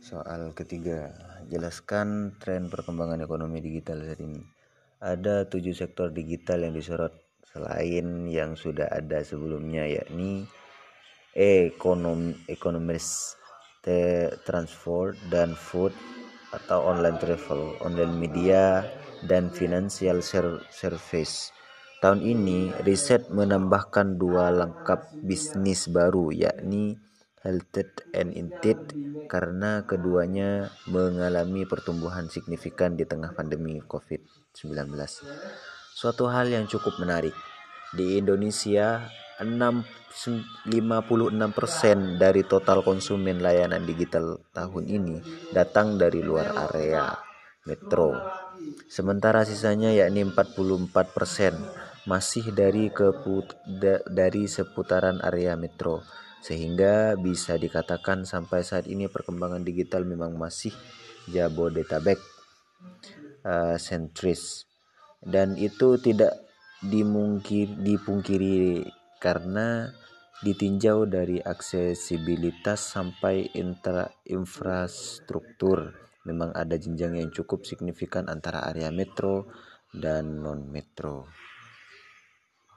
Soal ketiga, jelaskan tren perkembangan ekonomi digital saat ini. Ada tujuh sektor digital yang disorot selain yang sudah ada sebelumnya yakni ekonomi, ekonomis, transport dan food atau online travel, online media dan financial service. Tahun ini riset menambahkan dua lengkap bisnis baru yakni Health and Intit karena keduanya mengalami pertumbuhan signifikan di tengah pandemi COVID-19. Suatu hal yang cukup menarik, di Indonesia 56% dari total konsumen layanan digital tahun ini datang dari luar area metro. Sementara sisanya yakni 44% masih dari keput dari seputaran area metro. Sehingga bisa dikatakan sampai saat ini perkembangan digital memang masih Jabodetabek uh, sentris. Dan itu tidak dimungkir, dipungkiri karena ditinjau dari aksesibilitas sampai intra, infrastruktur. Memang ada jenjang yang cukup signifikan antara area metro dan non metro.